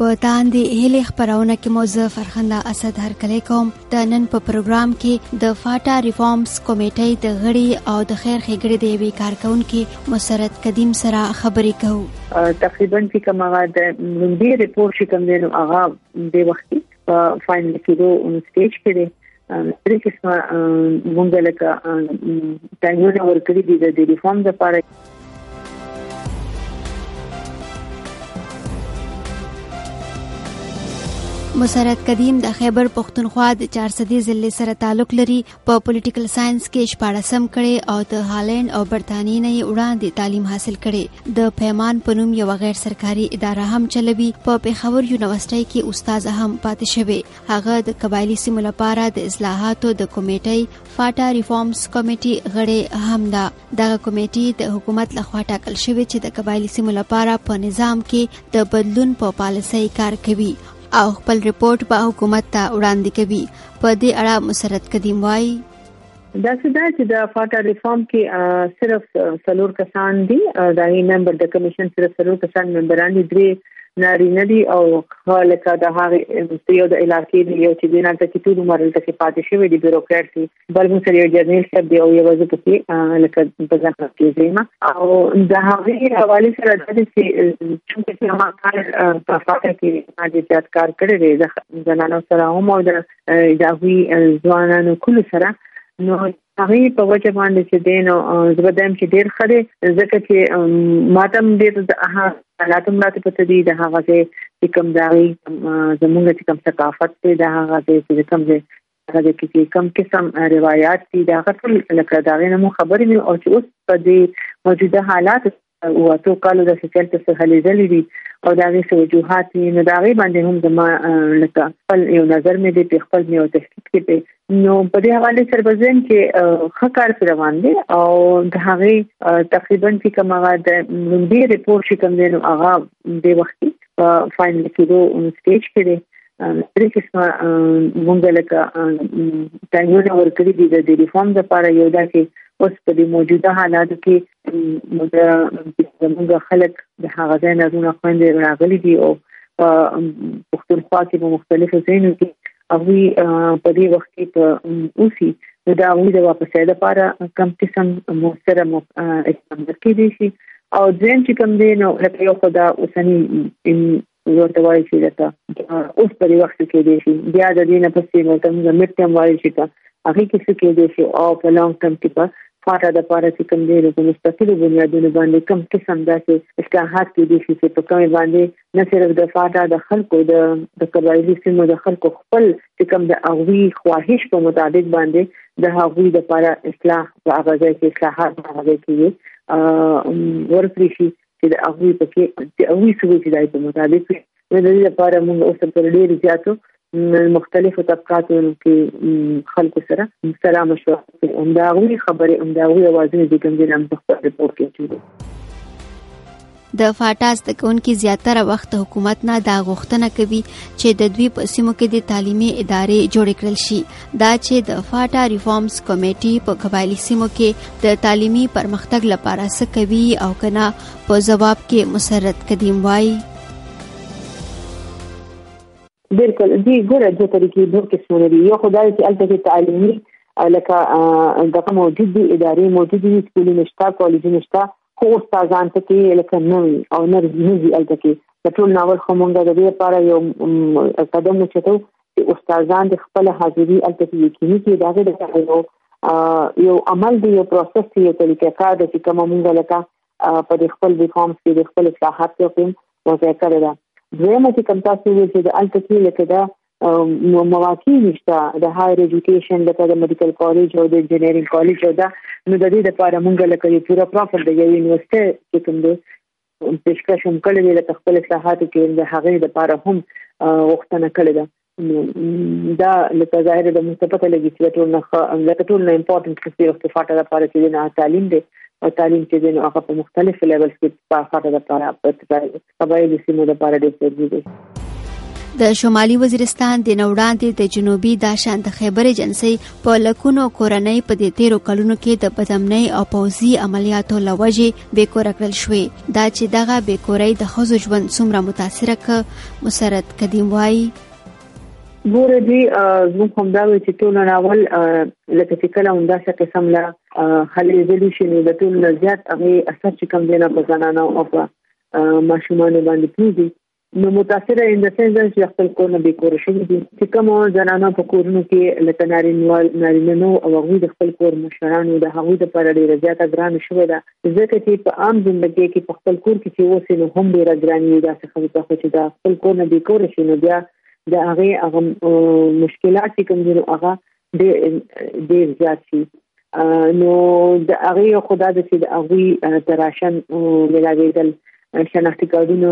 په تاندې هلې خبرونه کې مو زه فرخنده اسد هر کله کوم د نن په پروګرام کې د فاټا ریفارمز کمیټې د غړي او د خیر خګړې د وی کارکونکو مسرت قدیم سره خبرې کوو تقریبا چې کوم هغه د لومبي ریپورت چې کوم دی نو هغه د وخت په فائنل کې دوه سټیج کې دی درې قسمه مونږ لکه ټایمونه ورکړي دي د ریفارم لپاره مسرت قدیم د خیبر پښتونخوا د 400 ضلع سره تعلق لري په پولیټیکل ساينس کې شپارسم کړي او د هالند او برتانی نه وړاندې تعلیم حاصل کړي د پیمان پنوم یو غیر سرکاري اداره هم چلوي په پیښور یونیورسيټي کې استاد هم پاتې شوی هغه د قبایلی سیمو لپاره د اصلاحاتو د کمیټې فاټا ریفارمز کمیټې غړې هم ده دغه کمیټې د حکومت لخوا ټاکل شوې چې د قبایلی سیمو لپاره په نظام کې د بدلون په پالیسۍ کار کوي او خپل رپورت به حکومت ته وړاندې کوي په دې اړه مسرت قدیم وایي دا څه ده چې د فاټا ریفارم کې صرف څلور کسان دي دا یې ممبر د کمیشن صرف څلور کسان ممبران دي درې نارینه دي او خلک د هغه یو د علاقې دی یو چې د نن تکي ټول عمر ته کې پاتې شوی دی بیوروکرات دی بل هم سره یو جرنیل صاحب دی او یو ځکه پکې لکه په ځان کې زما او د هغه حواله سره د دې چې چې ما کار په فاکټ کې ما د زیات کار کړی دی د زنانو سره هم او د ځاوی ځوانانو کول سره نو هغه په وجه باندې چې دین او زبدم چې ډیر خره ځکه چې ماتم ډیر د اها حالاتم راته پته دي د هغه چې کوم ځای زمونږ چې کوم ثقافت دی د هغه چې کوم ځای هغه کې کوم قسم روایت دي دا ټول لکه دا غي نو خبرې او چې اوس په دې موجوده حالات او اتو کالو د سچل په څه هلي ځلې دي او دا غي څه وجوهات دي نو دا غي باندې هم زما لکه خپل یو نظر مې دي په خپل یو تحقیق کې دي نو په دې حواله سره بزم چې خکار پر روان دي او د هغه تقریبا چې کوم هغه د لومبي رپورت چې کوم دی نو هغه د وخت په فائنل کې دوه سټیج کې دي درې قسمه مونږ لکه ټایمونه ورکړي دي د ریفارم لپاره یو دا چې اوس په دې موجوده حالاتو کې نو دا زموږ خلک د هغه ځای نه زونه خوندې راغلي دي او په پښتونخوا کې په مختلفو ځایونو کې هغه په دې وخت کې په اوسي نو دا هغه د واپس د لپاره کم قسم موثر اقدام کړی شي او ځین چې کوم دی نو لکه یو خدا اوسنی ورته وایي چې لکه اوس په دې وخت کې دی شي بیا د دې نه پسې ورته موږ مټ هم وایي چې په هغه کې څه کې دی شي او په لانګ ټرم کې په فاټا د پاره چې کوم دی په مستقلو بنیادونو باندې کوم قسم داسې اصلاحات کې دي چې په کومه باندې نه صرف د فاټا د خلکو د د قبایلی سیمو د خلکو خپل چې کوم د اغوي خواهش په مطابق باندې د هغوی د لپاره اصلاح او هغه ځای کې اصلاحات هغه کې ورپري شي چې د هغوی په کې چې هغوی سوي چې دای په مطابق نو د دې لپاره موږ اوس پر ډیر زیاتو مختلفو طبقاتو کې خلکو سره سلام شو او دا غوي خبره او دا غوي اوازونه د کوم ځای په خپل رپورت کې کیږي د فاټاس د کونکو زیاتره وخت حکومت نه دا غوښتنه کوي چې د دوی په سیمو کې د تعلیمي ادارې جوړ کړل شي دا چې د فاټا ریفارمز کمیټې په قبایلی سیمو کې د تعلیمي پرمختګ لپاره څه کوي او کنه په جواب کې مسرت قدیم وایي بالکل جی ګوره د طریقې دوه قسمه لري یو خدای چې الته کې تعلیمي لکه دغه موجود دي ادارې موجود دي سکولونه شته کالجونه شته خو استادان ته کې لکه نه وي او نه نږي الته کې د ټول ناول خو مونږ د دې لپاره یو قدم وچتو چې استادان د خپل حاضری الته کې یقیني کې دا د یو یو عمل دی یو پروسس دی یو طریقه کار دی چې کوم مونږ لکه په خپل ریفارمز کې د خپل اصلاحات کې کوم وځای کړی دا دویمه چې کوم تاسو ویل چې د الته کې لکه دا مواقع نشته د هایر ایجوکیشن لکه د میډیکل کالج او د انجینرینګ کالج او دا نو د دې لپاره موږ لکه یو پورا پروفیل د یو یونیورسيټي چې کوم دی پیشکش هم کړی دی لکه خپل اصلاحاتو کې د هغه لپاره هم وختنه کړې ده دا لکه ظاهر د مستفقه لګی چې ټول نه لکه ټول نه امپورټنت کسي او استفاده لپاره چې نه تعلیم دی او تعلیم چې نه هغه په مختلفو لیولز کې په فاده لپاره په تجارت قبایلی سیمو لپاره ډېر ضروري دی د شمالي وزیرستان د نوړاندې د جنوبي داشان د خیبر ایجنسۍ په لکونو کورنۍ په دې تیرو کلونو کې د بدامنۍ او پوځي عملیاتو لوجې بې کوره کړل شوې دا چې دغه بې کورۍ د ښځو ژوند څومره متاثره ک مسرت قدیم وایي ګوره دی موږ هم دا وی چې ټول ناول لکه چې کله هم دا څه قسم لا خلې زلی شي نو د ټول زیات هغه اثر چې کم دی نه په زنانه او په ماشومان باندې کیږي نو متاثر ان د سنځ چې خپل کور نه بیکور شوی دي چې کوم زنانه په کورونو کې لکه نارینوال نارینه نو او هغه د خپل کور مشرانو د هغه د پر ډیره زیاته ګران شوې ده ځکه چې په عام ژوندګي کې په خپل کور کې چې اوسې نو هم ډیره ګران یو داسې خبره خو چې دا خپل کور نه بیکور شي نو بیا د هغه هغه مشکلات چې کوم دي هغه ډیر زیات شي نو د هغه خدا د چې د هغه تراشن ملاویدل شناختی کارډونه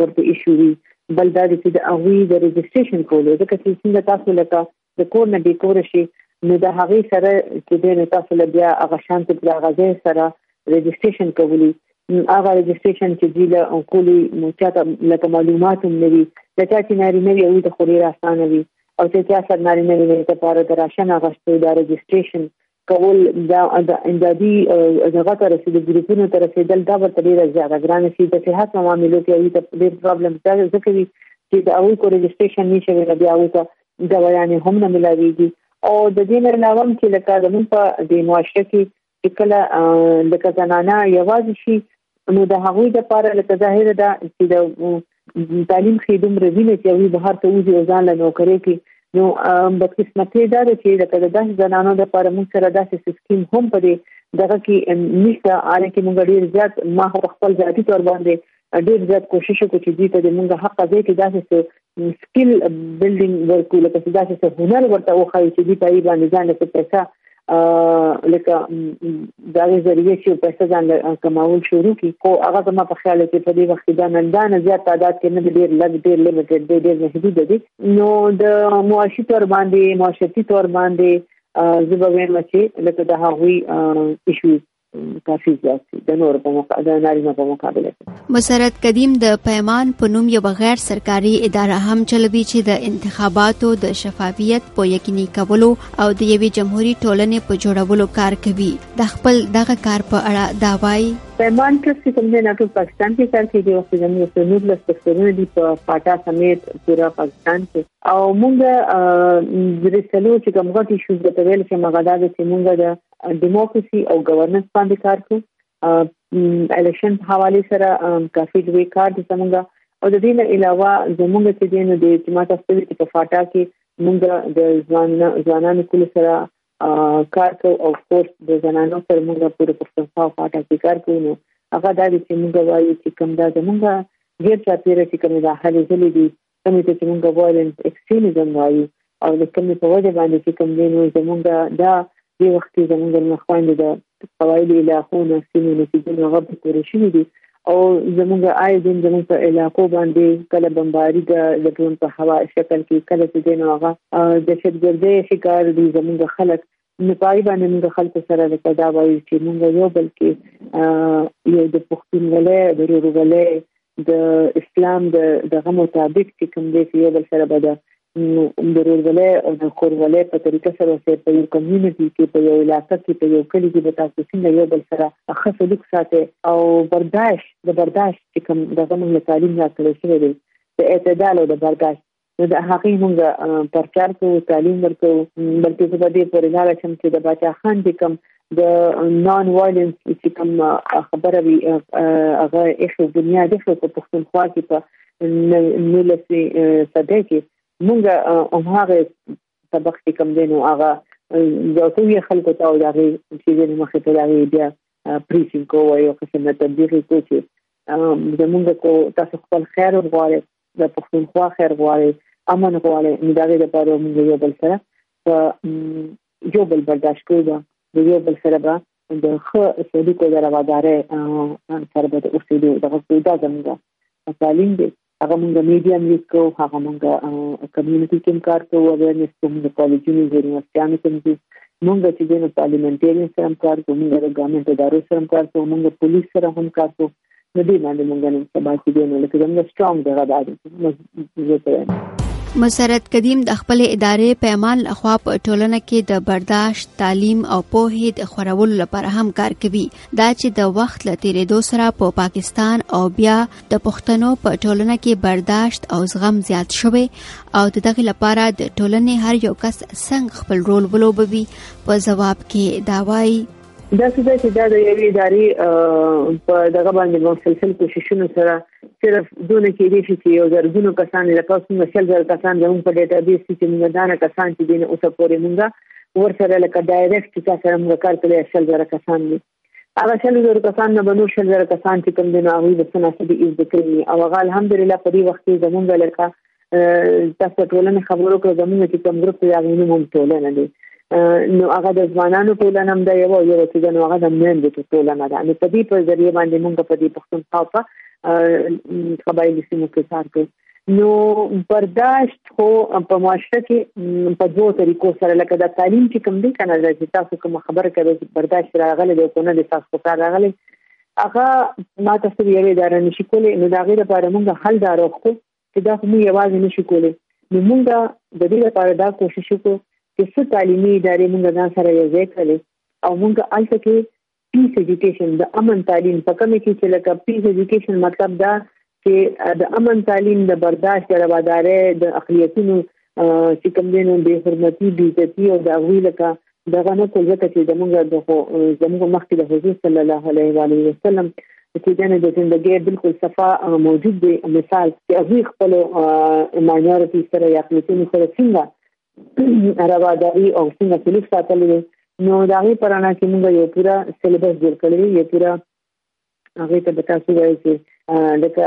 ورته ایشوري بل دا چې د هغه د ريجستریشن کولو ځکه چې څنګه تاسو لکه د کور نه به کور شي نو د هغه سره چې د تاسو له بیا هغه شانت د غزه سره ريجستریشن کولی هغه ريجستریشن چې دی له کولی مو چاته لکه معلومات هم نوي د چا چې ناري نوي او د خوري راستانه وي او چې چا سره نارینه ویني لپاره د راشن اغشتو د رجسټریشن کول دا د امدادي دغه تر رسید ګروپونو تر رسیدل دا ورته ډیره زیاته ګران شي د صحت په معاملو کې هغه ته ډیر پرابلم دا ځکه وي چې دا هغه کو رجسټریشن نشي ویل بیا هغه ته دوايانې هم نه ملاويږي او د دې نه علاوه چې لکه زموږ په د معاشره کې چې کله لکه زنانه یوازې شي نو د هغوی د پاره لکه ظاهر ده چې د تعلیم خې دومره ویني چې وی بهر ته وځي او ځان له نوکري کې نو بدقسمتي دا ده چې لکه د داس زنانو د پاره موږ سره داسې سیستم هم پدې دغه کې نشته اړ کې موږ ډیر زیات ما خپل ذاتی تور باندې ډیر زیات کوشش وکړو چې دې ته د موږ حق ځای کې داسې څه سکیل بلډینګ ورکو لکه چې داسې څه هنر ورته وخایو چې دې په ای باندې ځان له پیسې لکه دا یې ذریعہ چې پیسې ځان کماول شروع کی خو هغه زما په خیال کې په دې وخت کې دا نندان زیات تعداد کې نه ډیر لږ ډیر لیمیټډ دی ډیر محدود دی نو د معاشي تور باندې معاشتي تور باندې زبوین مچې لکه د هغوی ایشوز کافي ځواک دي د نور په مقابله د نارینه په مقابله کې مسرت قدیم د پیمان په نوم یو غیر سرکاري اداره هم چلوي چې د انتخاباتو د شفافیت په یقیني کولو او د یوې جمهوریت ټولنې په جوړولو کار کوي د خپل دغه کار په اړه دا وایي پیمان ټرست چې کوم دی نه ټول پاکستان کې کار کوي او چې زموږ په نور لس پښتورونه دي په پاټا سمیت پورا پاکستان کې او موږ د رسلو چې کوم غټي شو د تویل کې مغاده چې موږ د دیموکراسي او ګورننس باندې کار کوو الیکشن په حواله سره کافي دوی کار دي زمونږ او د دې نه علاوه زمونږ چې دین د اجتماع تاسو ته په فاټا کې موږ د ځوان ځوانانو کول سره کار کوو او کورس د زنانو سره موږ پوره پښتونخوا او فاټا کې کار کوو نو هغه دا چې موږ وایو چې کوم دا زمونږ غیر چاپیره چې کوم دا هلې ځلې دي کومې ته چې موږ وایلنس ایکستریمیزم وایو او د کومې په وجه باندې چې کوم دی نو زموږ دا دی وخت کې زموږ د مخوند د قواعد علاقو نه سیمو نه چې نو غو پورې شوې دي او زموږ آی دین زموږ په علاقو باندې کله بمباری د لټون په هوا شکل کې کله چې دین هغه د شتګردۍ شکار دي زموږ خلک نو پای باندې موږ خلکو سره د دا وایو چې موږ یو بل کې یو د پښتونولۍ د ورورولۍ د اسلام د دغه مطابق چې کوم دی چې یو بل سره به د ورورولۍ او د خورولۍ په طریقه سره سره په یو کمیونټي کې په یو علاقې کې په یو کلی کې به تاسو څنګه یو بل سره ښه سلوک ساتي او برداشت د برداشت چې کوم دغه موږ تعلیم راکړل شوی دی د اعتدال او د برداشت نو د هغې موږ پرچار کوو تعلیم ورکو بلکې زه به دې پورې لاړ شم چې د باچا خان چې کوم د نان وایلنس چې کوم خبره وی هغه ایښو بنیاد ایښو په پښتونخوا کې په نولسمې صدۍ کې موږ هم هغه سبق چې کوم دی نو هغه ځوتوی خلکو ته او دا غي چې د مخې ته دا غي بیا پریسینګ کوو یو قسم تبلیغ کوو چې زمونږ کو تاسو خپل خیر وغواړئ د پښتونخوا خیر غواړي امن غواړي نو دا د پاره موږ یو بل سره په یو بل برداشت کوو د یو بل سره به د خو سړيکو د روادارې سره به د اوسېدو دغه سودا زموږه تعلیم دی هغه موږ میډیا یوز کوو هغه موږ کمیونټي کې کار کوو او نه کوم د کالجونو د یونیورسيټانو کې موږ چې د پارلیمنټري سره کار کوو موږ د ګورنمنت ادارو سره کار کوو موږ پولیس سره هم کار کوو نو دې باندې مونږ نن سبا چې دی نو لکه زموږ سترونګ دغه دا دی زه ته وایم مسرت قدیم د خپل ادارې پیمان لخوا په ټولنه کې د برداشت، تعلیم او پوهې د خورولو لپاره هم کار کوي. دا چې د وخت له تیریدو سره په پا پاکستان او بیا د پښتنو په پا ټولنه کې برداشت او زغم زیات شوی او د دغه لپاره د ټولنې هر یو کس څنګه خپل رول ولوبوي په جواب کې دا وایي دا څه ده چې دا د یوې ادارې په دغه باندې مسلسل کوششونو سره صرف دونه کې دي چې یو زرګونو کسان د پاسو مسل زر کسان زموږ په ډیټابیس کې موږ دانه کسان چې دین اوسه پورې موږ ورسره لکه ډایرکټ چې تاسو سره موږ کار کړی شل زر کسان دي هغه شل زر کسان نه بنو شل زر کسان چې کوم دین هغه د سناسي د ایز ذکرني او هغه الحمدلله په دې وخت کې زموږ لکه تاسو ټولنه خبرو کړو زموږ چې کوم ګروپ یا غوونه مونږ ټولنه دي نو هغه د ځوانانو ټولنه هم ده یو یو چې نو هغه د مېندو ټولنه ده نو په دې په ذریعہ باندې مونږ په دې پښتونخوا په قبایلی سیمو کې کار کوو نو برداشت خو په معاشره کې په دوه طریقو سره لکه د تعلیم چې کوم دی کنه چې تاسو کوم خبره کوي چې برداشت راغلی دی کنه د تاسو کار راغلی هغه ما تاسو یو اداره نشي کولای نو دا غیر لپاره موږ حل دارو خو چې دا خو موږ یوازې نشو کولی نو موږ د دې لپاره دا کوشش وکړو چې څه تعلیمي ادارې موږ ځان سره یو ځای کړلې او موږ هلته کې پیس ایجوکیشن د امن تعلیم په کومه کې چې لکه پیس ایجوکیشن مطلب دا چې د امن تعلیم د برداشت د روادارۍ د اقلیتونو چې کوم دین به حرمتي بي عزتي او دا وی لکه دغه نه کول ځکه چې زمونږ د زمونږ مخکې د حضور صلی الله علیه و علیه وسلم چې دا نه د ژوندګي بالکل صفا موجود دی مثال چې هغه خپل ماینورټي سره یا خپلتون سره څنګه رواداري او څنګه سلوک ساتل نو دا غي پرانا چې موږ یو پورا سلیبس جوړ کړی یو پورا هغه ته به تاسو وایي چې لکه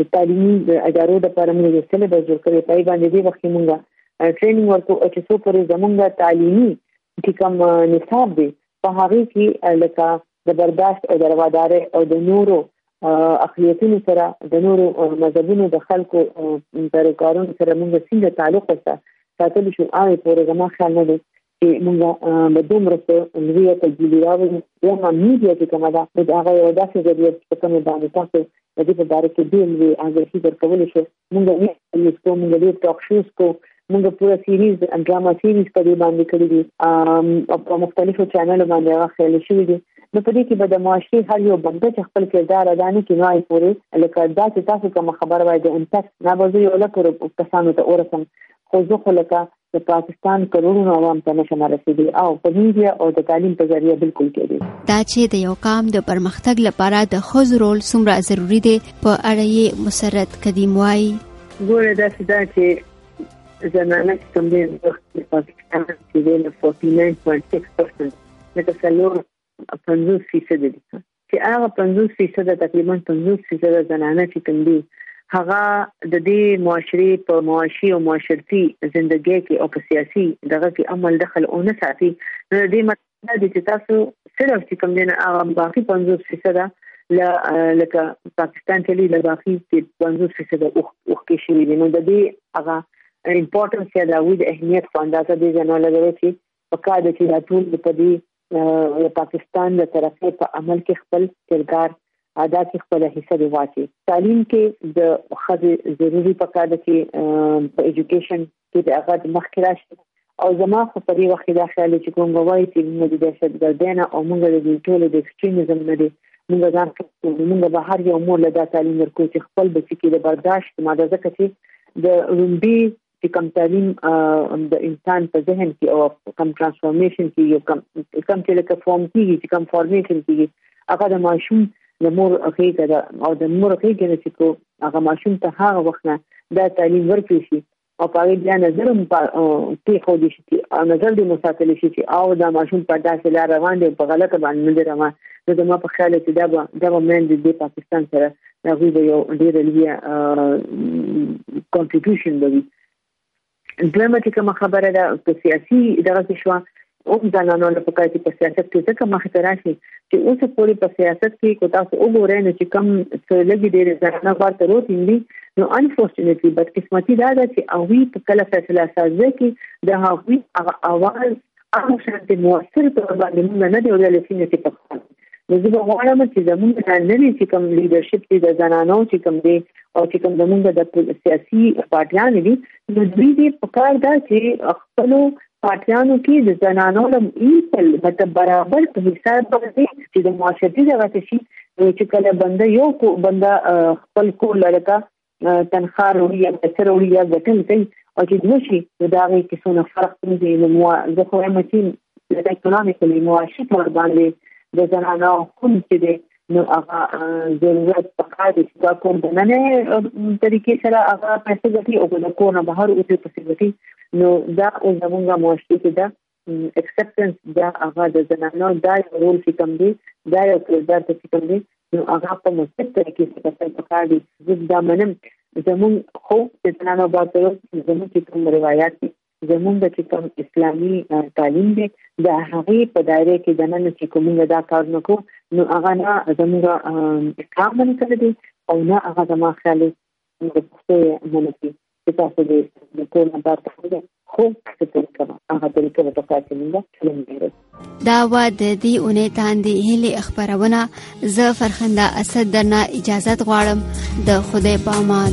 د تعلیمي ادارو د لپاره موږ یو سلیبس جوړ کړی پای باندې دی وخت موږ ټریننګ ورکو چې څو پرې زمونږ تعلیمي چې کوم نصاب دی په هغه کې لکه د برداشت او د روادارۍ او د نورو اقلیتونو سره د نورو مذهبونو د خلکو پر کارونو سره موږ څنګه تعلق وساتو ساتل شو آی پورې زموږ خیال نه دی چې موږ د دې مرستې لوی تجربه راوړو یا ما میډیا چې کومه ده دا هغه یو داسې ذریعہ چې کومه باندې تاسو د دې په اړه کې ډېر لوی اغېزې درکول شي موږ یې یو کوم د ټاک شوز کو موږ پوره سیریز ډراما سیریز په دې باندې کړی دي او په مختلفو چینل باندې هغه خېل شوې دي نو په دې کې به د معاشري هر یو بنده چې خپل کردار ادا نه کړي نو یې پوره لکه دا چې تاسو کوم خبر وای د امپاکټ نه به یو لکه کسانو ته اورسم خو زه خو لکه د پاکستان کروڑونو عوام ته نشه نه رسېدي او په میډیا او د تعلیم په ذریعه بالکل کېدي. دا چې د یو قام د پرمختګ لپاره د ښځو رول څومره ضروري دی، په اړه یې مسرت قدیم وايي. ګوره داسې ده چې زنانه چې کوم دی د پاکستان کې دی له 49.6% لکه څلور پنځوس فیصد دي چې هغه پنځوس فیصده تقریبا پنځوس فیصده زنانه چې کوم دي هغه د دې معاشري په معاشي او معاشرتي زندګۍ کې او په سیاسي دغه کې عمل دخل او نه ساتي نو د دې مطلب دی چې تاسو صرف چې کوم دین هغه باقي 50% لکه پاکستان کې لږ باقي چې 50% اوخ کې شي نو د دې هغه امپورټنس یا د وید اهمیت په اندازه دې جنو لګوي چې په کار دي چې د ټول په دې د پاکستان د ترقۍ په عمل کې خپل کردار ادا کې خپل حصہ دی واچي تعلیم کې د خځې ضروری پکار ده چې په ایجوکیشن کې د هغه د مخکې راشي او زما خو په دې وخت کې دا خیال چې کوم غواړي چې موږ د دهشتګردۍ نه او موږ د ټولو د ایکستریمزم نه دي موږ ځان موږ به هر یو مور له دا تعلیم ورکو چې خپل بچی کې د برداشت ماده ځکه چې د رومبي چې کم تعلیم د انسان په ذهن کې او کم ترانسفورمیشن کې یو کم کم چې لکه فارم کیږي چې کم فارمیشن کیږي هغه د ماشوم د مور غیږه ده او د مور غیږه نه چې کو هغه ماشوم ته هغه وخت نه دا تعلیم ورکړي شي او په اړه بیا نظر هم په خو دي شي او نظر دې مساتل شي چې او دا ماشوم په داسې لار روان دی په غلطه باندې روان نو زما په خیال کې دا به دا به مند دې پاکستان سره هغوی به یو ډېر لوی کانټریبیوشن به وي دویمه چې کومه خبره ده په سیاسي دغه څه شوه او ځانانو له پکای چې په سیاست کې ځکه مخ ته راشي چې اوس پورې په سیاست کې کو تاسو وګورئ نو چې کم څه لګي ډېر ځانه غواړي تر اوسه دي نو انفورچونټلی بد قسمتي دا ده چې هغه په کله فیصله سازي کې د هغوی هغه اواز هغه شان چې موثر تور باندې موږ نه دی او د لسینه کې پخوان نو زه به غواړم چې زمونږ دا نوی چې کوم لیډرشپ دی د زنانو چې کوم دی او چې کوم زمونږ د سیاسي پارټیان دي نو دوی دې په کار دا چې خپل پارټیانو کې د زنانو لم ایپل مطلب برابر په حساب باندې چې د معاشرتي دغه شي چې کله بنده یو کو بنده خپل کور لړکا تنخواه وروړي یا پیسې وروړي یا ګټل کوي او چې دوه شي نو د هغې کې څونه فرق پرېږدي نو مو زه خو وایم چې لکه قرآن کریم معاشي طور باندې د زنانو حکم چې دی نو هغه ضرورت پکار دی چې دا کور د ننه طریقې سره هغه پیسې ګټي او د کور نه بهر اوسې پیسې ګټي نو دا او زمونږه معاشي کې دا اکسپټنس دا هغه د زنانو دا یو رول چې کوم دی دا یو کردار چې کوم دی نو هغه په مثبت طریقې سره تاسو په کار دي زه دا منم زمون خو چې زنانو با تر زمون چې کوم روایت دي زمون د چې کوم اسلامي تعلیم دی دا هغه په دایره کې د نن چې کوم دا کار نکو نو هغه نه زموږ کار باندې کړی او نه هغه زموږ خیال د پښتو منه کی چې تاسو دې د ټول نه بار کړی خو څه طریقه ده هغه طریقه به تاسو کې موږ فلم ګورو دا و د دې اونې تاندې هلي خبرونه زه فرخنده اسد درنه اجازه غواړم د خدای پامان